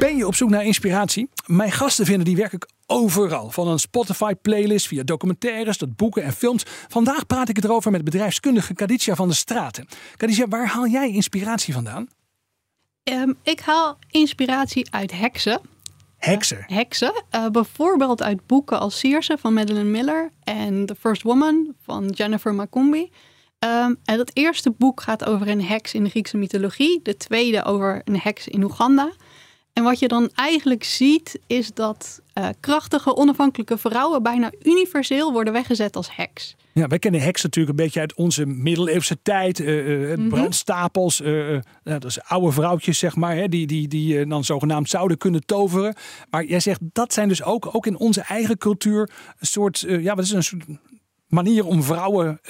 Ben je op zoek naar inspiratie? Mijn gasten vinden die werkelijk overal. Van een Spotify-playlist via documentaires tot boeken en films. Vandaag praat ik erover met bedrijfskundige Kaditja van der Straten. Kaditja, waar haal jij inspiratie vandaan? Um, ik haal inspiratie uit heksen. Heksen? Uh, heksen. Uh, bijvoorbeeld uit boeken als Circe van Madeline Miller en The First Woman van Jennifer Macombi. Um, en dat eerste boek gaat over een heks in de Griekse mythologie. De tweede over een heks in Oeganda. En wat je dan eigenlijk ziet, is dat uh, krachtige, onafhankelijke vrouwen bijna universeel worden weggezet als heks. Ja, wij kennen heks natuurlijk een beetje uit onze middeleeuwse tijd. Uh, uh, brandstapels, uh, dat is oude vrouwtjes, zeg maar, hè, die, die, die dan zogenaamd zouden kunnen toveren. Maar jij zegt, dat zijn dus ook, ook in onze eigen cultuur een soort, ja, wat is een soort manier om vrouwen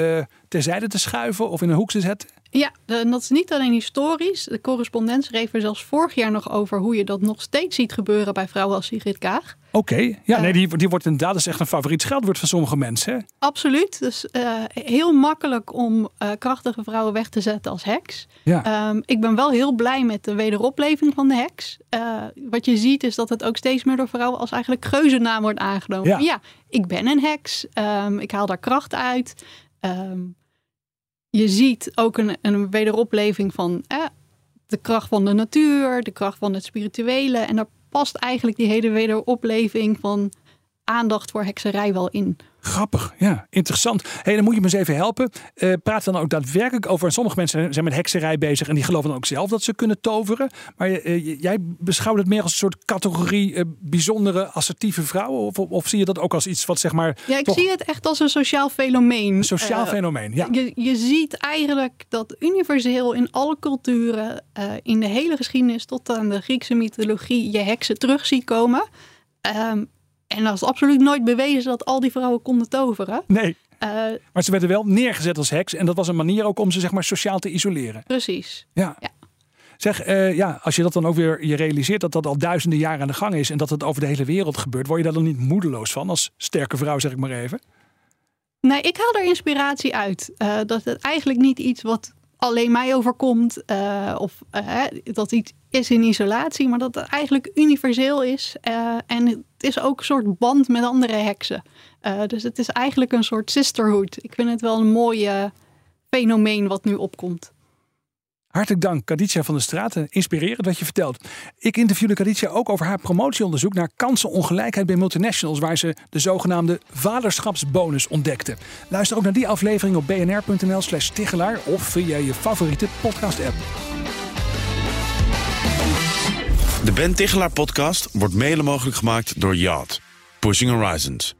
terzijde te schuiven of in een hoek te zetten? Ja, en dat is niet alleen historisch. De correspondent schreef er zelfs vorig jaar nog over hoe je dat nog steeds ziet gebeuren bij vrouwen als Sigrid Kaag. Oké, okay. ja, nee, die, die wordt inderdaad is echt een favoriet scheldwoord van sommige mensen. Hè? Absoluut. Dus uh, heel makkelijk om uh, krachtige vrouwen weg te zetten als heks. Ja. Um, ik ben wel heel blij met de wederopleving van de heks. wat je ziet is dat het ook steeds meer door vrouwen als eigenlijk geuzennaam wordt aangenomen. Ja, ja ik ben een heks. Um, ik haal daar kracht uit. Um, je ziet ook een, een wederopleving van eh, de kracht van de natuur, de kracht van het spirituele. En daar past eigenlijk die hele wederopleving van aandacht voor hekserij wel in. Grappig, ja, interessant. hey, dan moet je me eens even helpen. Uh, praat dan ook daadwerkelijk over. Sommige mensen zijn met hekserij bezig en die geloven dan ook zelf dat ze kunnen toveren. Maar uh, jij beschouwt het meer als een soort categorie uh, bijzondere assertieve vrouwen? Of, of, zie je dat ook als iets wat zeg maar. Ja, ik toch... zie het echt als een sociaal fenomeen. Een sociaal fenomeen, ja. Je, je ziet eigenlijk dat universeel in alle culturen, in de hele geschiedenis tot aan de Griekse mythologie, je heksen terug ziet komen. Um, en dat is absoluut nooit bewezen dat al die vrouwen konden toveren. Nee. Uh, maar ze werden wel neergezet als heks. En dat was een manier ook om ze zeg maar, sociaal te isoleren. Precies. Ja. ja. Zeg, uh, ja, als je dat dan ook weer je realiseert dat dat al duizenden jaren aan de gang is. En dat het over de hele wereld gebeurt. Word je daar dan niet moedeloos van als sterke vrouw, zeg ik maar even? Nee, ik haal er inspiratie uit. Uh, dat het eigenlijk niet iets wat alleen mij overkomt. of dat iets is in isolatie. Maar dat het eigenlijk universeel is. en het is ook een soort band met andere heksen. Dus het is eigenlijk een soort sisterhood. Ik vind het wel een mooi fenomeen wat nu opkomt. Hartelijk dank, Kaditja van der Straten. Inspirerend wat je vertelt. Ik interviewde Kaditja ook over haar promotieonderzoek naar kansenongelijkheid bij multinationals, waar ze de zogenaamde vaderschapsbonus ontdekte. Luister ook naar die aflevering op bnr.nl/slash Tichelaar of via je favoriete podcast-app. De Ben Tichelaar podcast wordt mede mogelijk gemaakt door Yacht. Pushing Horizons.